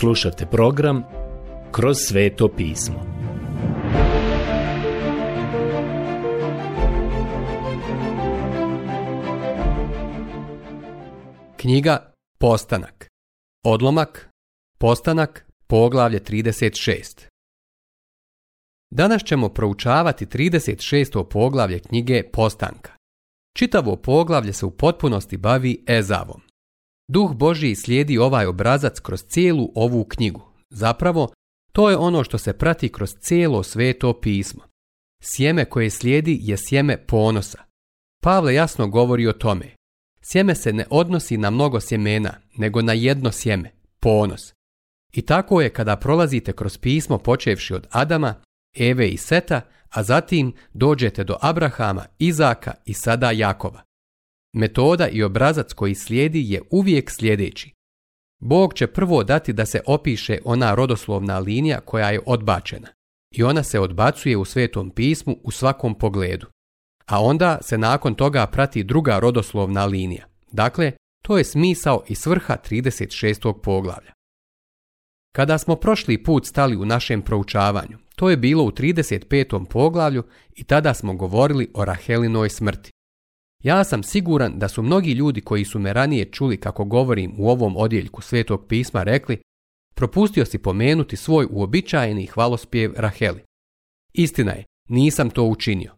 Slušajte program Kroz sveto pismo. Knjiga Postanak. Odlomak Postanak poglavlje 36. Danas ćemo proučavati 36. poglavlje knjige Postanka. Čitavo poglavlje se u potpunosti bavi Ezavom. Duh božji slijedi ovaj obrazac kroz cijelu ovu knjigu. Zapravo, to je ono što se prati kroz cijelo sveto pismo. Sjeme koje slijedi je sjeme ponosa. Pavle jasno govori o tome. Sjeme se ne odnosi na mnogo sjemena, nego na jedno sjeme, ponos. I tako je kada prolazite kroz pismo počevši od Adama, Eve i Seta, a zatim dođete do Abrahama, Izaka i sada Jakova. Metoda i obrazac koji slijedi je uvijek sljedeći. Bog će prvo dati da se opiše ona rodoslovna linija koja je odbačena. I ona se odbacuje u svetom pismu u svakom pogledu. A onda se nakon toga prati druga rodoslovna linija. Dakle, to je smisao i svrha 36. poglavlja. Kada smo prošli put stali u našem proučavanju, to je bilo u 35. poglavlju i tada smo govorili o Rahelinoj smrti. Ja sam siguran da su mnogi ljudi koji su me ranije čuli kako govorim u ovom odjeljku Svetog pisma rekli propustio si pomenuti svoj uobičajeni hvalospjev Raheli. Istina je, nisam to učinio.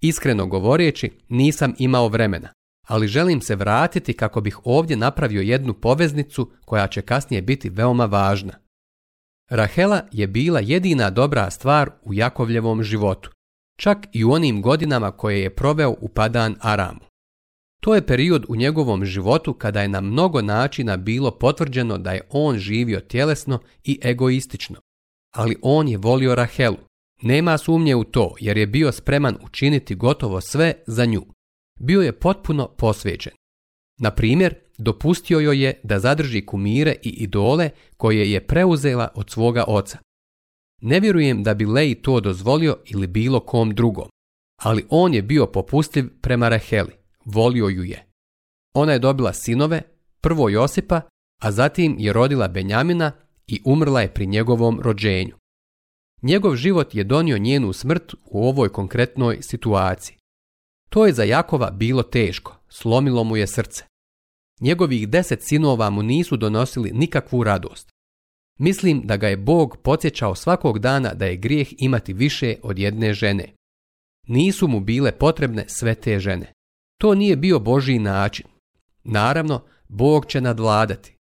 Iskreno govoreći, nisam imao vremena, ali želim se vratiti kako bih ovdje napravio jednu poveznicu koja će kasnije biti veoma važna. Rahela je bila jedina dobra stvar u Jakovljevom životu čak i u onim godinama koje je proveo u Padan Aramu. To je period u njegovom životu kada je na mnogo načina bilo potvrđeno da je on živio tjelesno i egoistično. Ali on je volio Rahelu. Nema sumnje u to jer je bio spreman učiniti gotovo sve za nju. Bio je potpuno posvećen. Na primjer, dopustio joj je da zadrži kumire i idole koje je preuzela od svoga oca. Ne vjerujem da bi lei to dozvolio ili bilo kom drugom, ali on je bio popustljiv prema Raheli, volio ju je. Ona je dobila sinove, prvo Josipa, a zatim je rodila Benjamina i umrla je pri njegovom rođenju. Njegov život je donio njenu smrt u ovoj konkretnoj situaciji. To je za Jakova bilo teško, slomilo mu je srce. Njegovih deset sinova mu nisu donosili nikakvu radost. Mislim da ga je Bog podsjećao svakog dana da je grijeh imati više od jedne žene. Nisu mu bile potrebne sve te žene. To nije bio Božji način. Naravno, Bog će nadvladati.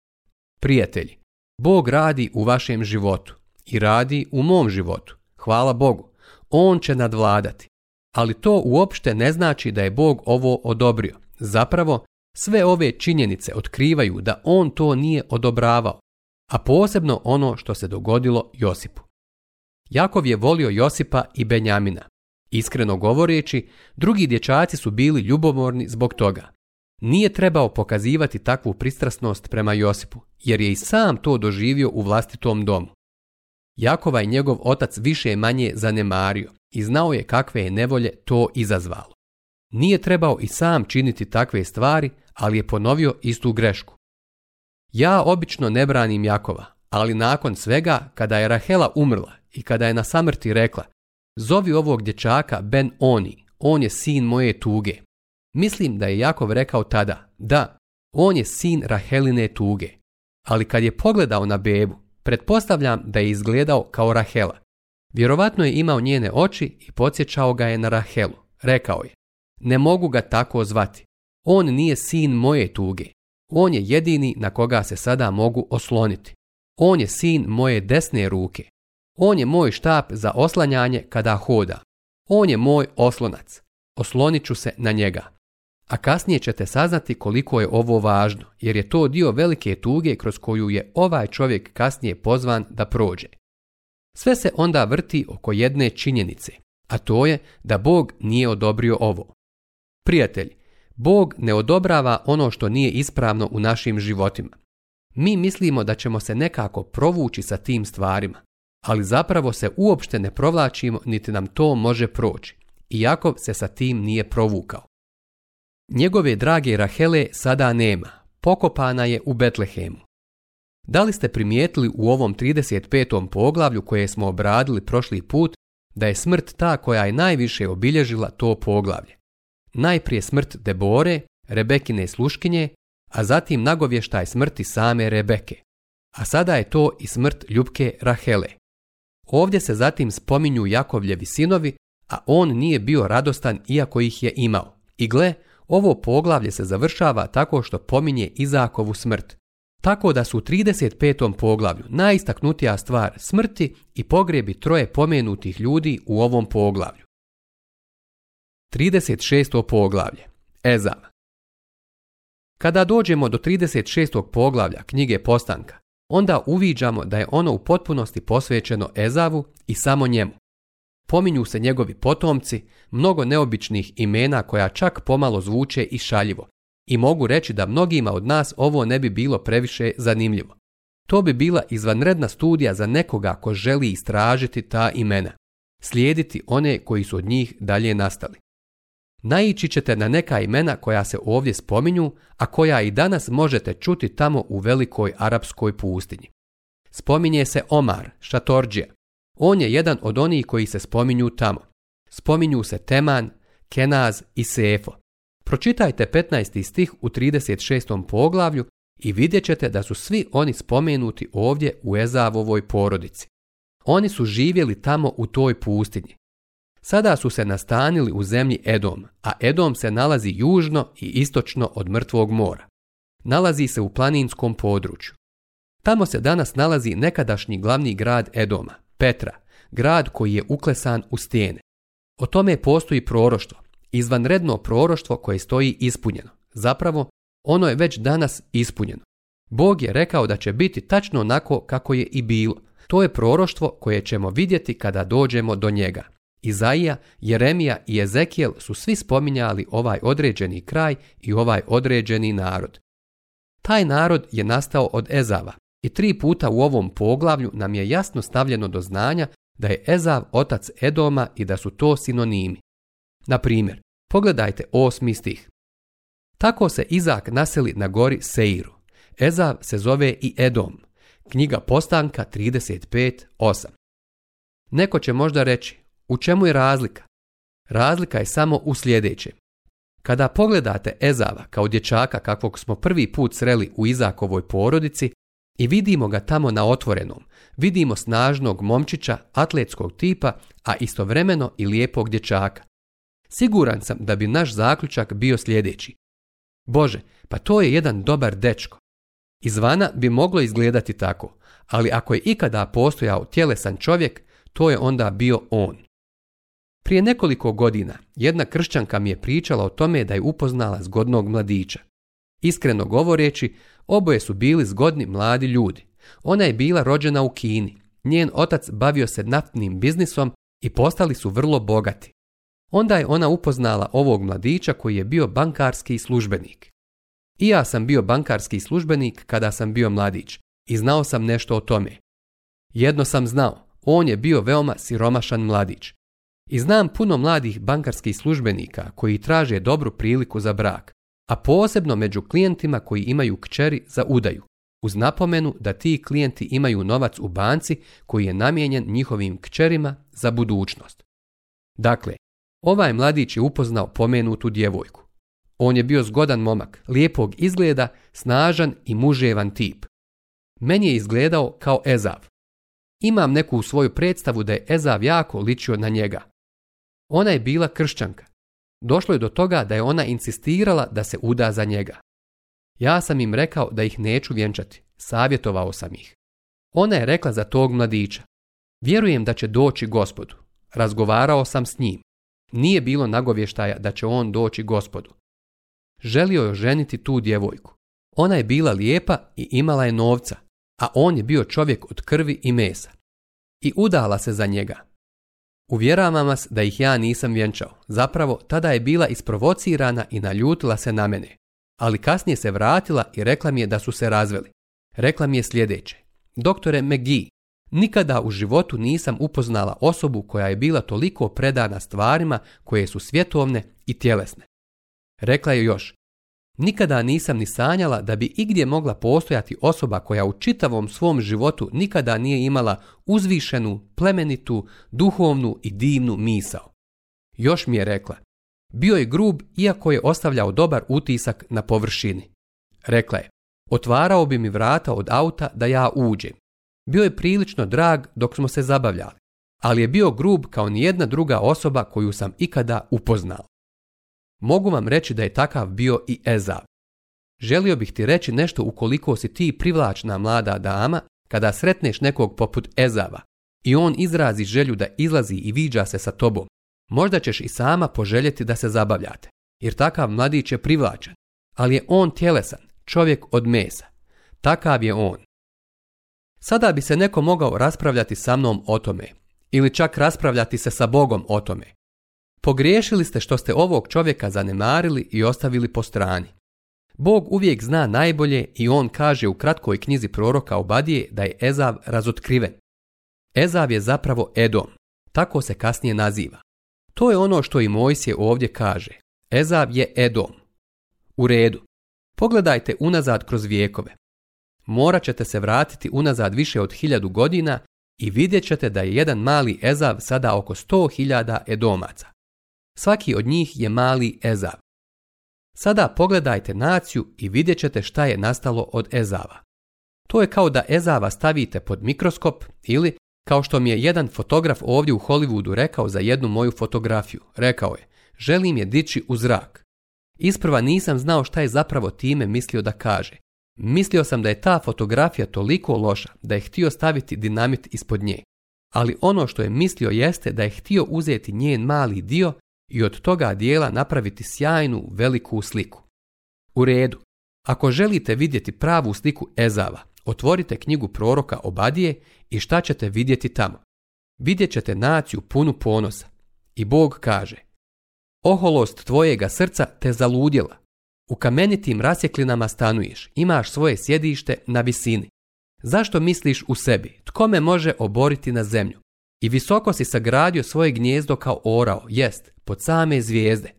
Prijatelji, Bog radi u vašem životu i radi u mom životu. Hvala Bogu. On će nadvladati. Ali to uopšte ne znači da je Bog ovo odobrio. Zapravo, sve ove činjenice otkrivaju da on to nije odobravao a posebno ono što se dogodilo Josipu. Jakov je volio Josipa i Benjamina. Iskreno govoreći, drugi dječaci su bili ljubomorni zbog toga. Nije trebao pokazivati takvu pristrasnost prema Josipu, jer je i sam to doživio u vlastitom domu. Jakova je njegov otac više manje zanemario i znao je kakve je nevolje to izazvalo. Nije trebao i sam činiti takve stvari, ali je ponovio istu grešku. Ja obično ne branim Jakova, ali nakon svega kada je Rahela umrla i kada je na samrti rekla Zovi ovog dječaka Ben Oni, on je sin moje tuge. Mislim da je Jakov rekao tada, da, on je sin Raheline tuge. Ali kad je pogledao na bebu, pretpostavljam da je izgledao kao Rahela. Vjerovatno je imao njene oči i podsjećao ga je na Rahelu. Rekao je, ne mogu ga tako zvati. On nije sin moje tuge. On je jedini na koga se sada mogu osloniti. On je sin moje desne ruke. On je moj štap za oslanjanje kada hoda. On je moj oslonac. Oslonit ću se na njega. A kasnije ćete saznati koliko je ovo važno, jer je to dio velike tuge kroz koju je ovaj čovjek kasnije pozvan da prođe. Sve se onda vrti oko jedne činjenice, a to je da Bog nije odobrio ovo. Prijatelj, Bog ne odobrava ono što nije ispravno u našim životima. Mi mislimo da ćemo se nekako provući sa tim stvarima, ali zapravo se uopšte ne provlačimo niti nam to može proći, iako se sa tim nije provukao. Njegove drage Rahele sada nema, pokopana je u Betlehemu. Da li ste primijetili u ovom 35. poglavlju koje smo obradili prošli put da je smrt ta koja je najviše obilježila to poglavlje? Najprije smrt Debore, Rebekine sluškinje, a zatim nagovještaj smrti same Rebeke. A sada je to i smrt Ljubke Rahele. Ovdje se zatim spominju Jakovljevi sinovi, a on nije bio radostan iako ih je imao. I gle, ovo poglavlje se završava tako što pominje Izakovu smrt. Tako da su u 35. poglavlju najistaknutija stvar smrti i pogrebi troje pomenutih ljudi u ovom poglavlju. 36. poglavlje Ezav. Kada dođemo do 36. poglavlja knjige Postanka, onda uviđamo da je ono u potpunosti posvećeno Ezavu i samo njemu. Pominju se njegovi potomci, mnogo neobičnih imena koja čak pomalo zvuče i šaljivo i mogu reći da mnogima od nas ovo ne bi bilo previše zanimljivo. To bi bila izvanredna studija za nekoga ko želi istražiti ta imena, slijediti one koji su od njih dalje nastali naići ćete na neka imena koja se ovdje spominju, a koja i danas možete čuti tamo u velikoj arapskoj pustinji. Spominje se Omar, Šatorđija. On je jedan od onih koji se spominju tamo. Spominju se Teman, Kenaz i Sefo. Pročitajte 15. stih u 36. poglavlju i vidjet ćete da su svi oni spomenuti ovdje u Ezavovoj porodici. Oni su živjeli tamo u toj pustinji. Sada su se nastanili u zemlji Edom, a Edom se nalazi južno i istočno od Mrtvog mora. Nalazi se u planinskom području. Tamo se danas nalazi nekadašnji glavni grad Edoma, Petra, grad koji je uklesan u stijene. O tome postoji proroštvo, izvanredno proroštvo koje stoji ispunjeno. Zapravo, ono je već danas ispunjeno. Bog je rekao da će biti tačno onako kako je i bilo. To je proroštvo koje ćemo vidjeti kada dođemo do njega. Izaija, Jeremija i Ezekijel su svi spominjali ovaj određeni kraj i ovaj određeni narod. Taj narod je nastao od Ezava i tri puta u ovom poglavlju nam je jasno stavljeno do znanja da je Ezav otac Edoma i da su to sinonimi. Na primjer, pogledajte osmi stih. Tako se Izak naseli na gori Seiru. Ezav se zove i Edom. Knjiga Postanka 35.8. Neko će možda reći, u čemu je razlika? Razlika je samo u sljedećem. Kada pogledate Ezava kao dječaka kakvog smo prvi put sreli u Izakovoj porodici i vidimo ga tamo na otvorenom, vidimo snažnog momčića atletskog tipa, a istovremeno i lijepog dječaka. Siguran sam da bi naš zaključak bio sljedeći. Bože, pa to je jedan dobar dečko. Izvana bi moglo izgledati tako, ali ako je ikada postojao tjelesan čovjek, to je onda bio on. Prije nekoliko godina jedna kršćanka mi je pričala o tome da je upoznala zgodnog mladića. Iskreno govoreći, oboje su bili zgodni mladi ljudi. Ona je bila rođena u Kini. Njen otac bavio se naftnim biznisom i postali su vrlo bogati. Onda je ona upoznala ovog mladića koji je bio bankarski službenik. I ja sam bio bankarski službenik kada sam bio mladić i znao sam nešto o tome. Jedno sam znao, on je bio veoma siromašan mladić. I znam puno mladih bankarskih službenika koji traže dobru priliku za brak, a posebno među klijentima koji imaju kćeri za udaju, uz napomenu da ti klijenti imaju novac u banci koji je namijenjen njihovim kćerima za budućnost. Dakle, ovaj mladić je upoznao pomenutu djevojku. On je bio zgodan momak, lijepog izgleda, snažan i muževan tip. Meni je izgledao kao Ezav. Imam neku svoju predstavu da je Ezav jako ličio na njega, ona je bila kršćanka. Došlo je do toga da je ona insistirala da se uda za njega. Ja sam im rekao da ih neću vjenčati, savjetovao sam ih. Ona je rekla za tog mladića. Vjerujem da će doći gospodu. Razgovarao sam s njim. Nije bilo nagovještaja da će on doći gospodu. Želio je ženiti tu djevojku. Ona je bila lijepa i imala je novca, a on je bio čovjek od krvi i mesa. I udala se za njega, Uvjeravam vas da ih ja nisam vjenčao. Zapravo, tada je bila isprovocirana i naljutila se na mene. Ali kasnije se vratila i rekla mi je da su se razveli. Rekla mi je sljedeće. Doktore McGee, nikada u životu nisam upoznala osobu koja je bila toliko predana stvarima koje su svjetovne i tjelesne. Rekla je još, Nikada nisam ni sanjala da bi igdje mogla postojati osoba koja u čitavom svom životu nikada nije imala uzvišenu, plemenitu, duhovnu i divnu misao. Još mi je rekla, bio je grub iako je ostavljao dobar utisak na površini. Rekla je, otvarao bi mi vrata od auta da ja uđem. Bio je prilično drag dok smo se zabavljali, ali je bio grub kao nijedna druga osoba koju sam ikada upoznao. Mogu vam reći da je takav bio i Ezav. Želio bih ti reći nešto ukoliko si ti privlačna mlada dama kada sretneš nekog poput Ezava i on izrazi želju da izlazi i viđa se sa tobom. Možda ćeš i sama poželjeti da se zabavljate, jer takav mladić je privlačan, ali je on tjelesan, čovjek od mesa. Takav je on. Sada bi se neko mogao raspravljati sa mnom o tome, ili čak raspravljati se sa Bogom o tome, Pogriješili ste što ste ovog čovjeka zanemarili i ostavili po strani. Bog uvijek zna najbolje i on kaže u kratkoj knjizi proroka Obadije da je Ezav razotkriven. Ezav je zapravo Edom, tako se kasnije naziva. To je ono što i Mojsije ovdje kaže. Ezav je Edom. U redu. Pogledajte unazad kroz vijekove. Morat ćete se vratiti unazad više od hiljadu godina i vidjet ćete da je jedan mali Ezav sada oko sto hiljada Edomaca. Svaki od njih je mali Ezav. Sada pogledajte naciju i vidjet ćete šta je nastalo od Ezava. To je kao da Ezava stavite pod mikroskop ili, kao što mi je jedan fotograf ovdje u Hollywoodu rekao za jednu moju fotografiju, rekao je, želim je dići u zrak. Isprva nisam znao šta je zapravo time mislio da kaže. Mislio sam da je ta fotografija toliko loša da je htio staviti dinamit ispod nje. Ali ono što je mislio jeste da je htio uzeti njen mali dio i od toga dijela napraviti sjajnu veliku sliku. U redu, ako želite vidjeti pravu sliku Ezava, otvorite knjigu proroka Obadije i šta ćete vidjeti tamo? Vidjet ćete naciju punu ponosa. I Bog kaže, oholost tvojega srca te zaludjela. U kamenitim rasjeklinama stanuješ, imaš svoje sjedište na visini. Zašto misliš u sebi? Tko me može oboriti na zemlju? I visoko si sagradio svoje gnijezdo kao orao, jest, pod same zvijezde.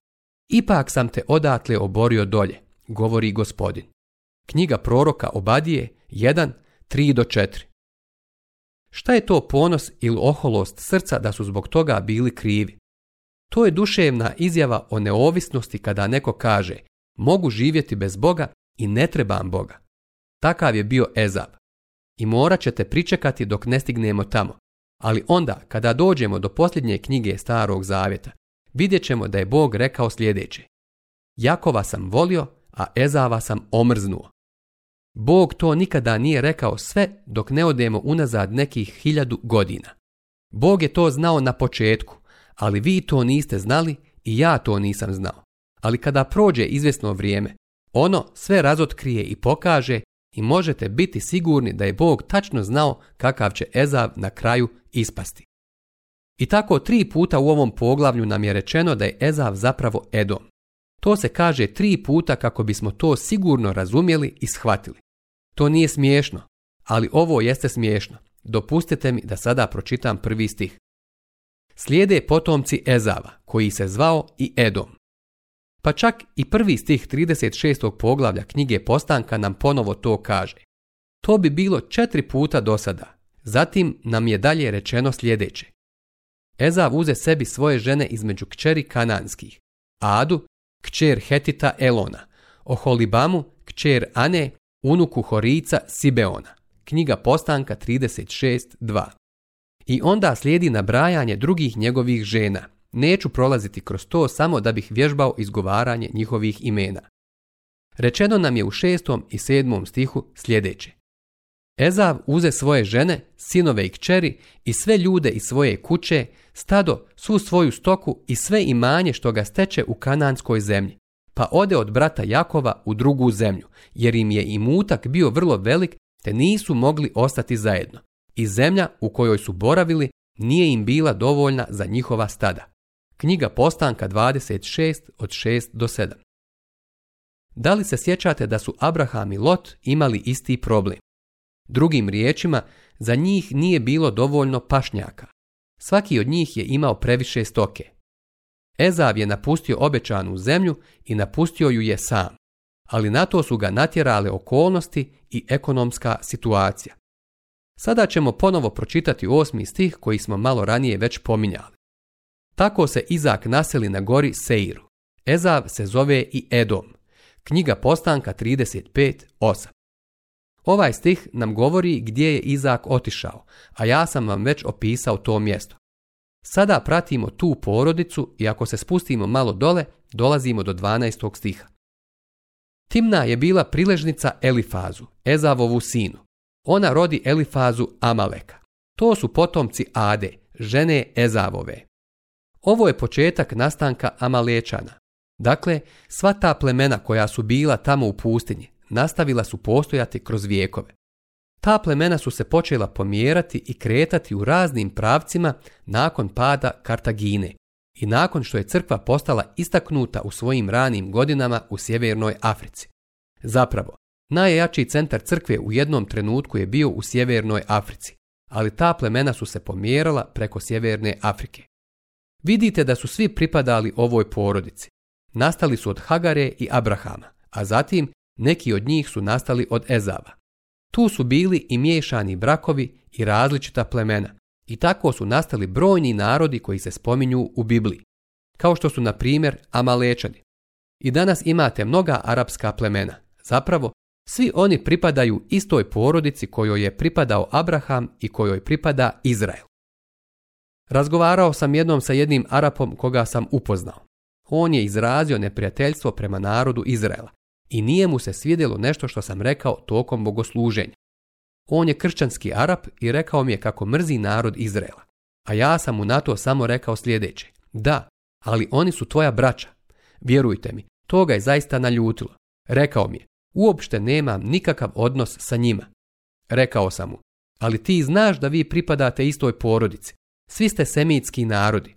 Ipak sam te odatle oborio dolje, govori gospodin. Knjiga proroka Obadije 13 do 4. Šta je to ponos ili oholost srca da su zbog toga bili krivi? To je duševna izjava o neovisnosti kada neko kaže mogu živjeti bez Boga i ne trebam Boga. Takav je bio Ezab. I morat ćete pričekati dok ne stignemo tamo. Ali onda, kada dođemo do posljednje knjige Starog Zavjeta, vidjet ćemo da je Bog rekao sljedeće. Jakova sam volio, a Ezava sam omrznuo. Bog to nikada nije rekao sve dok ne odemo unazad nekih hiljadu godina. Bog je to znao na početku, ali vi to niste znali i ja to nisam znao. Ali kada prođe izvjesno vrijeme, ono sve razotkrije i pokaže i možete biti sigurni da je Bog tačno znao kakav će Ezav na kraju ispasti. I tako tri puta u ovom poglavlju nam je rečeno da je Ezav zapravo Edom. To se kaže tri puta kako bismo to sigurno razumjeli i shvatili. To nije smiješno, ali ovo jeste smiješno. Dopustite mi da sada pročitam prvi stih. Slijede potomci Ezava, koji se zvao i Edom. Pa čak i prvi stih 36. poglavlja knjige Postanka nam ponovo to kaže. To bi bilo četiri puta do sada, Zatim nam je dalje rečeno sljedeće. Ezav uze sebi svoje žene između kćeri kananskih, Adu, kćer Hetita Elona, Oholibamu, kćer Ane, unuku Horica Sibeona. Knjiga Postanka 36.2 I onda slijedi nabrajanje drugih njegovih žena. Neću prolaziti kroz to samo da bih vježbao izgovaranje njihovih imena. Rečeno nam je u šestom i sedmom stihu sljedeće. Ezav uze svoje žene, sinove i kćeri i sve ljude iz svoje kuće, stado, svu svoju stoku i sve imanje što ga steče u kananskoj zemlji. Pa ode od brata Jakova u drugu zemlju, jer im je i mutak bio vrlo velik te nisu mogli ostati zajedno. I zemlja u kojoj su boravili nije im bila dovoljna za njihova stada. Knjiga Postanka 26 od 6 do 7. Da li se sjećate da su Abraham i Lot imali isti problem? Drugim riječima, za njih nije bilo dovoljno pašnjaka. Svaki od njih je imao previše stoke. Ezav je napustio obećanu zemlju i napustio ju je sam, ali na to su ga natjerale okolnosti i ekonomska situacija. Sada ćemo ponovo pročitati osmi stih koji smo malo ranije već pominjali. Tako se Izak naseli na gori Seiru. Ezav se zove i Edom. Knjiga Postanka 35.8. Ovaj stih nam govori gdje je Izak otišao, a ja sam vam već opisao to mjesto. Sada pratimo tu porodicu i ako se spustimo malo dole, dolazimo do 12. stiha. Timna je bila priležnica Elifazu, Ezavovu sinu. Ona rodi Elifazu Amaleka. To su potomci Ade, žene Ezavove. Ovo je početak nastanka Amalečana. Dakle, sva ta plemena koja su bila tamo u pustinji, nastavila su postojati kroz vijekove. Ta plemena su se počela pomjerati i kretati u raznim pravcima nakon pada Kartagine i nakon što je crkva postala istaknuta u svojim ranim godinama u sjevernoj Africi. Zapravo, najjači centar crkve u jednom trenutku je bio u sjevernoj Africi, ali ta plemena su se pomjerala preko sjeverne Afrike. Vidite da su svi pripadali ovoj porodici. Nastali su od Hagare i Abrahama, a zatim neki od njih su nastali od Ezava. Tu su bili i miješani brakovi i različita plemena i tako su nastali brojni narodi koji se spominju u Bibliji, kao što su na primjer Amalečani. I danas imate mnoga arapska plemena, zapravo svi oni pripadaju istoj porodici kojoj je pripadao Abraham i kojoj pripada Izrael. Razgovarao sam jednom sa jednim Arapom koga sam upoznao. On je izrazio neprijateljstvo prema narodu Izraela i nije mu se svidjelo nešto što sam rekao tokom bogosluženja. On je kršćanski Arab i rekao mi je kako mrzi narod Izraela. A ja sam mu na to samo rekao sljedeće. Da, ali oni su tvoja braća. Vjerujte mi, to ga je zaista naljutilo. Rekao mi je, uopšte nemam nikakav odnos sa njima. Rekao sam mu, ali ti znaš da vi pripadate istoj porodici. Svi ste semitski narodi.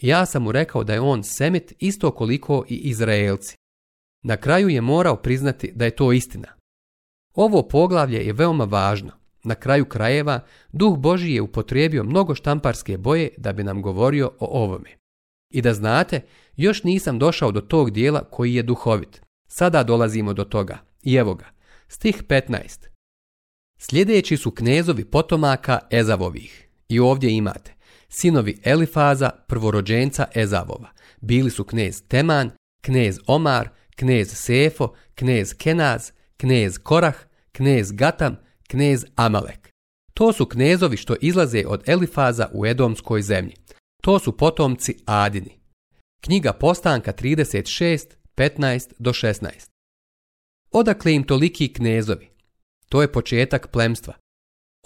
Ja sam mu rekao da je on semit isto koliko i Izraelci. Na kraju je morao priznati da je to istina. Ovo poglavlje je veoma važno. Na kraju krajeva, duh Boži je upotrijebio mnogo štamparske boje da bi nam govorio o ovome. I da znate, još nisam došao do tog dijela koji je duhovit. Sada dolazimo do toga. I evo ga. Stih 15. Sljedeći su knezovi potomaka Ezavovih. I ovdje imate. Sinovi Elifaza, prvorođenca Ezavova. Bili su knez Teman, knez Omar, knez Sefo, knez Kenaz, knez Korah, knez Gatam, knez Amalek. To su knezovi što izlaze od Elifaza u Edomskoj zemlji. To su potomci Adini. Knjiga Postanka 36, do 16. Odakle im toliki knezovi? To je početak plemstva.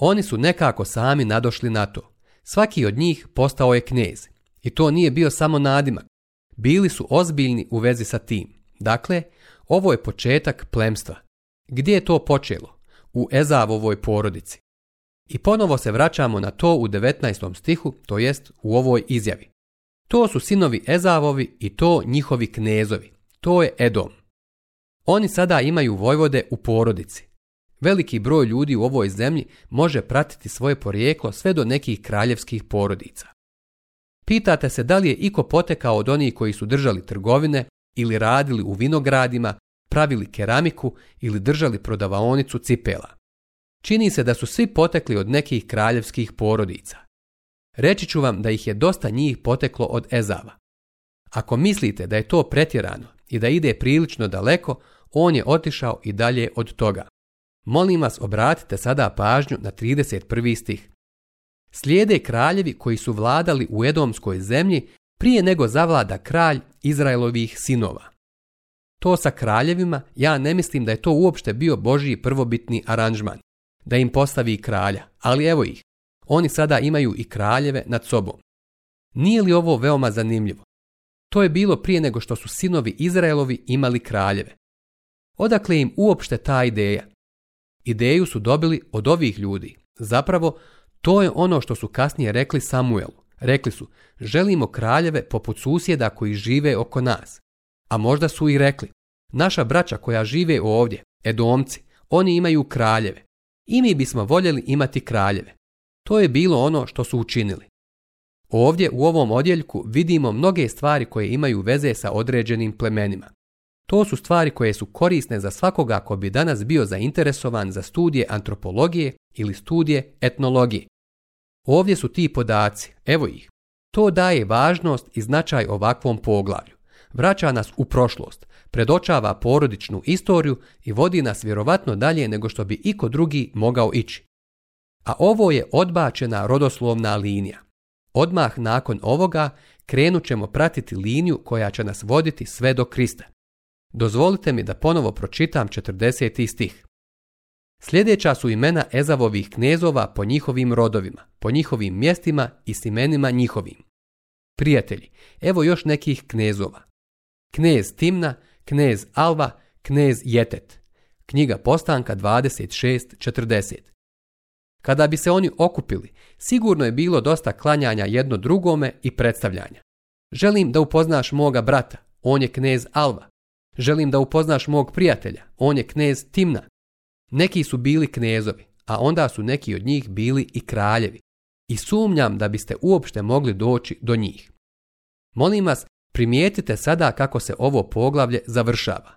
Oni su nekako sami nadošli na to. Svaki od njih postao je knez. I to nije bio samo nadimak. Bili su ozbiljni u vezi sa tim. Dakle, ovo je početak plemstva. Gdje je to počelo? U Ezavovoj porodici. I ponovo se vraćamo na to u 19. stihu, to jest u ovoj izjavi. To su sinovi Ezavovi i to njihovi knezovi. To je Edom. Oni sada imaju vojvode u porodici. Veliki broj ljudi u ovoj zemlji može pratiti svoje porijeklo sve do nekih kraljevskih porodica. Pitate se da li je iko potekao od onih koji su držali trgovine, ili radili u vinogradima, pravili keramiku ili držali prodavaonicu cipela. Čini se da su svi potekli od nekih kraljevskih porodica. Reći ću vam da ih je dosta njih poteklo od Ezava. Ako mislite da je to pretjerano i da ide prilično daleko, on je otišao i dalje od toga. Molim vas obratite sada pažnju na 31. stih. Slijede kraljevi koji su vladali u Edomskoj zemlji prije nego zavlada kralj Izraelovih sinova. To sa kraljevima ja ne mislim da je to uopšte bio Božji prvobitni aranžman, da im postavi kralja, ali evo ih, oni sada imaju i kraljeve nad sobom. Nije li ovo veoma zanimljivo? To je bilo prije nego što su sinovi Izraelovi imali kraljeve. Odakle im uopšte ta ideja? Ideju su dobili od ovih ljudi. Zapravo, to je ono što su kasnije rekli Samuelu. Rekli su, želimo kraljeve poput susjeda koji žive oko nas. A možda su i rekli, naša braća koja žive ovdje, edomci, oni imaju kraljeve. I mi bismo voljeli imati kraljeve. To je bilo ono što su učinili. Ovdje u ovom odjeljku vidimo mnoge stvari koje imaju veze sa određenim plemenima. To su stvari koje su korisne za svakoga ko bi danas bio zainteresovan za studije antropologije ili studije etnologije. Ovdje su ti podaci, evo ih. To daje važnost i značaj ovakvom poglavlju. Vraća nas u prošlost, predočava porodičnu istoriju i vodi nas vjerovatno dalje nego što bi iko drugi mogao ići. A ovo je odbačena rodoslovna linija. Odmah nakon ovoga krenut ćemo pratiti liniju koja će nas voditi sve do Krista. Dozvolite mi da ponovo pročitam 40. stih. Sljedeća su imena Ezavovih knezova po njihovim rodovima, po njihovim mjestima i s imenima njihovim. Prijatelji, evo još nekih knezova. Knez Timna, knez Alva, knez Jetet. Knjiga Postanka 26.40. Kada bi se oni okupili, sigurno je bilo dosta klanjanja jedno drugome i predstavljanja. Želim da upoznaš moga brata, on je knez Alva. Želim da upoznaš mog prijatelja, on je knez Timna. Neki su bili knezovi, a onda su neki od njih bili i kraljevi. I sumnjam da biste uopšte mogli doći do njih. Molim vas, primijetite sada kako se ovo poglavlje završava.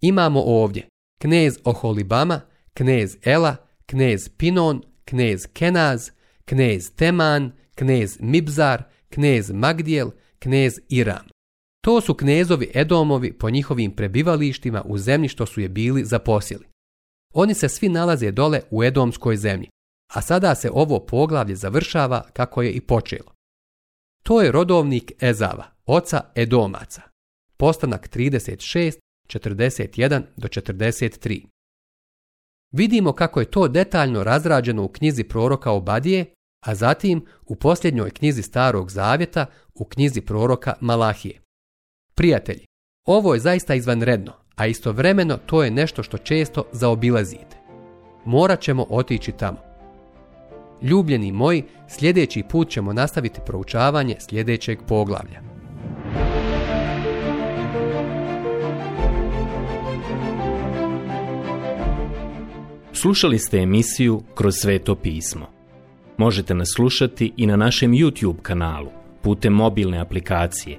Imamo ovdje knez Oholibama, knez Ela, knez Pinon, knez Kenaz, knez Teman, knez Mibzar, knez Magdijel, knez Iram. To su knezovi Edomovi po njihovim prebivalištima u zemlji što su je bili zaposjeli. Oni se svi nalaze dole u Edomskoj zemlji, a sada se ovo poglavlje završava kako je i počelo. To je rodovnik Ezava, oca Edomaca. Postanak 36, 41 do 43. Vidimo kako je to detaljno razrađeno u knjizi proroka Obadije, a zatim u posljednjoj knjizi Starog Zavjeta u knjizi proroka Malahije. Prijatelji, ovo je zaista izvanredno, a istovremeno to je nešto što često zaobilazite. Morat ćemo otići tamo. Ljubljeni moji, sljedeći put ćemo nastaviti proučavanje sljedećeg poglavlja. Slušali ste emisiju Kroz sveto pismo. Možete nas slušati i na našem YouTube kanalu putem mobilne aplikacije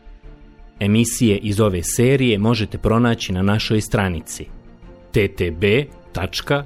Emisije iz ove serije možete pronaći na našoj stranici ttb.tw.org.